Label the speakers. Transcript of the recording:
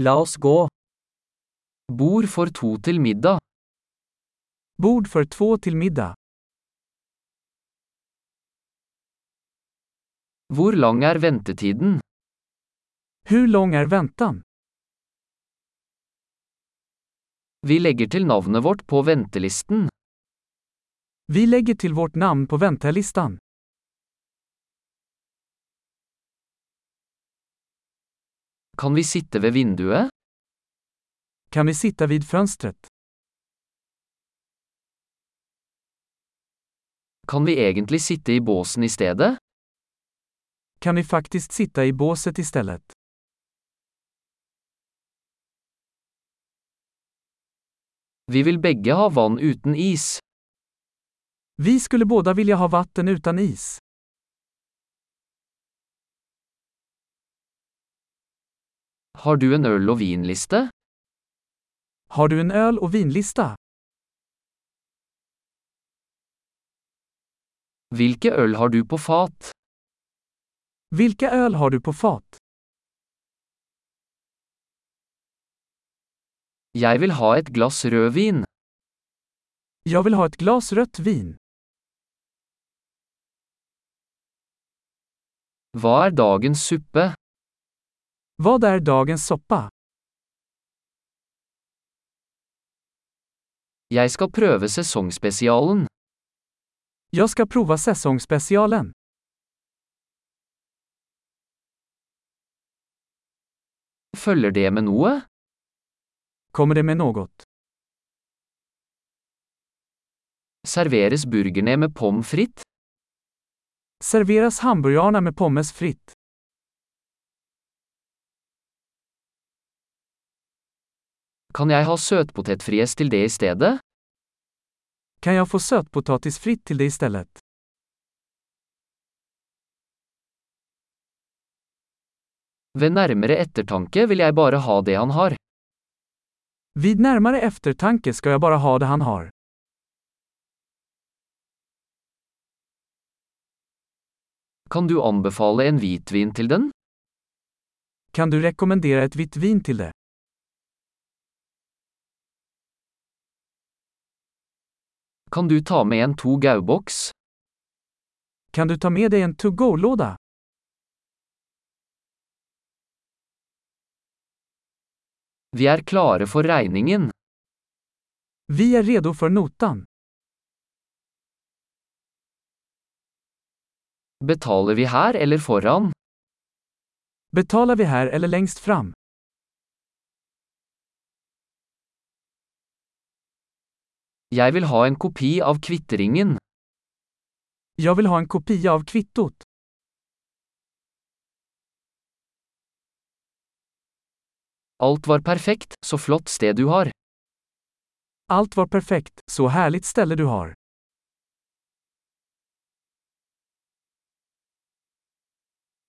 Speaker 1: La oss gå.
Speaker 2: Bord for to til middag.
Speaker 1: Bord for to til middag.
Speaker 2: Hvor lang er ventetiden?
Speaker 1: Hur lang er ventan?
Speaker 2: Vi legger til navnet vårt på ventelisten.
Speaker 1: Vi legger til vårt navn på väntelistan.
Speaker 2: Kan vi sitte ved vinduet?
Speaker 1: Kan vi sitta vid fönstret?
Speaker 2: Kan vi egentlig sitte i båsen i stedet?
Speaker 1: Kan vi faktiskt sitta i båset istället?
Speaker 2: Vi vil begge ha vann uten is.
Speaker 1: Vi skulle båda vilja ha vatten utan is.
Speaker 2: Har du en øl- og vinliste?
Speaker 1: Har du en öl och vinlista?
Speaker 2: Hvilke øl har du på fat?
Speaker 1: Vilka öl har du på fat?
Speaker 2: Jeg vil ha et glass rødvin.
Speaker 1: Jag vill ha ett glas rött vin.
Speaker 2: Hva er dagens suppe?
Speaker 1: Vad er dagens soppa?
Speaker 2: Jeg skal prøve sesongspesialen.
Speaker 1: Jeg skal prøve sesongspesialen.
Speaker 2: Følger det med noe?
Speaker 1: Kommer det med noe?
Speaker 2: Serveres burgerne med pommes frites?
Speaker 1: Serveres hamburgerne med pommes fritt?
Speaker 2: Kan jeg ha søtpotetfries til det i stedet?
Speaker 1: Kan jeg få sötpotatisfritt til det i stedet?
Speaker 2: Ved nærmere ettertanke vil jeg bare ha det han har.
Speaker 1: Vid nærmere eftertanke skal jeg bare ha det han har.
Speaker 2: Kan du anbefale en hvitvin til den?
Speaker 1: Kan du rekommendere et hvitt vin til det?
Speaker 2: Kan du ta med en to gau-boks?
Speaker 1: Kan du ta med deg en to-go-låda?
Speaker 2: Vi er klare for regningen.
Speaker 1: Vi er redo for notan.
Speaker 2: Betaler vi her eller foran?
Speaker 1: Betaler vi her eller lengst fram?
Speaker 2: Jeg vil ha en kopi av kvitteringen.
Speaker 1: Jag vill ha en kopia av kvittot.
Speaker 2: Alt var perfekt, så flott sted du har.
Speaker 1: Allt var perfekt, så härligt ställe du har.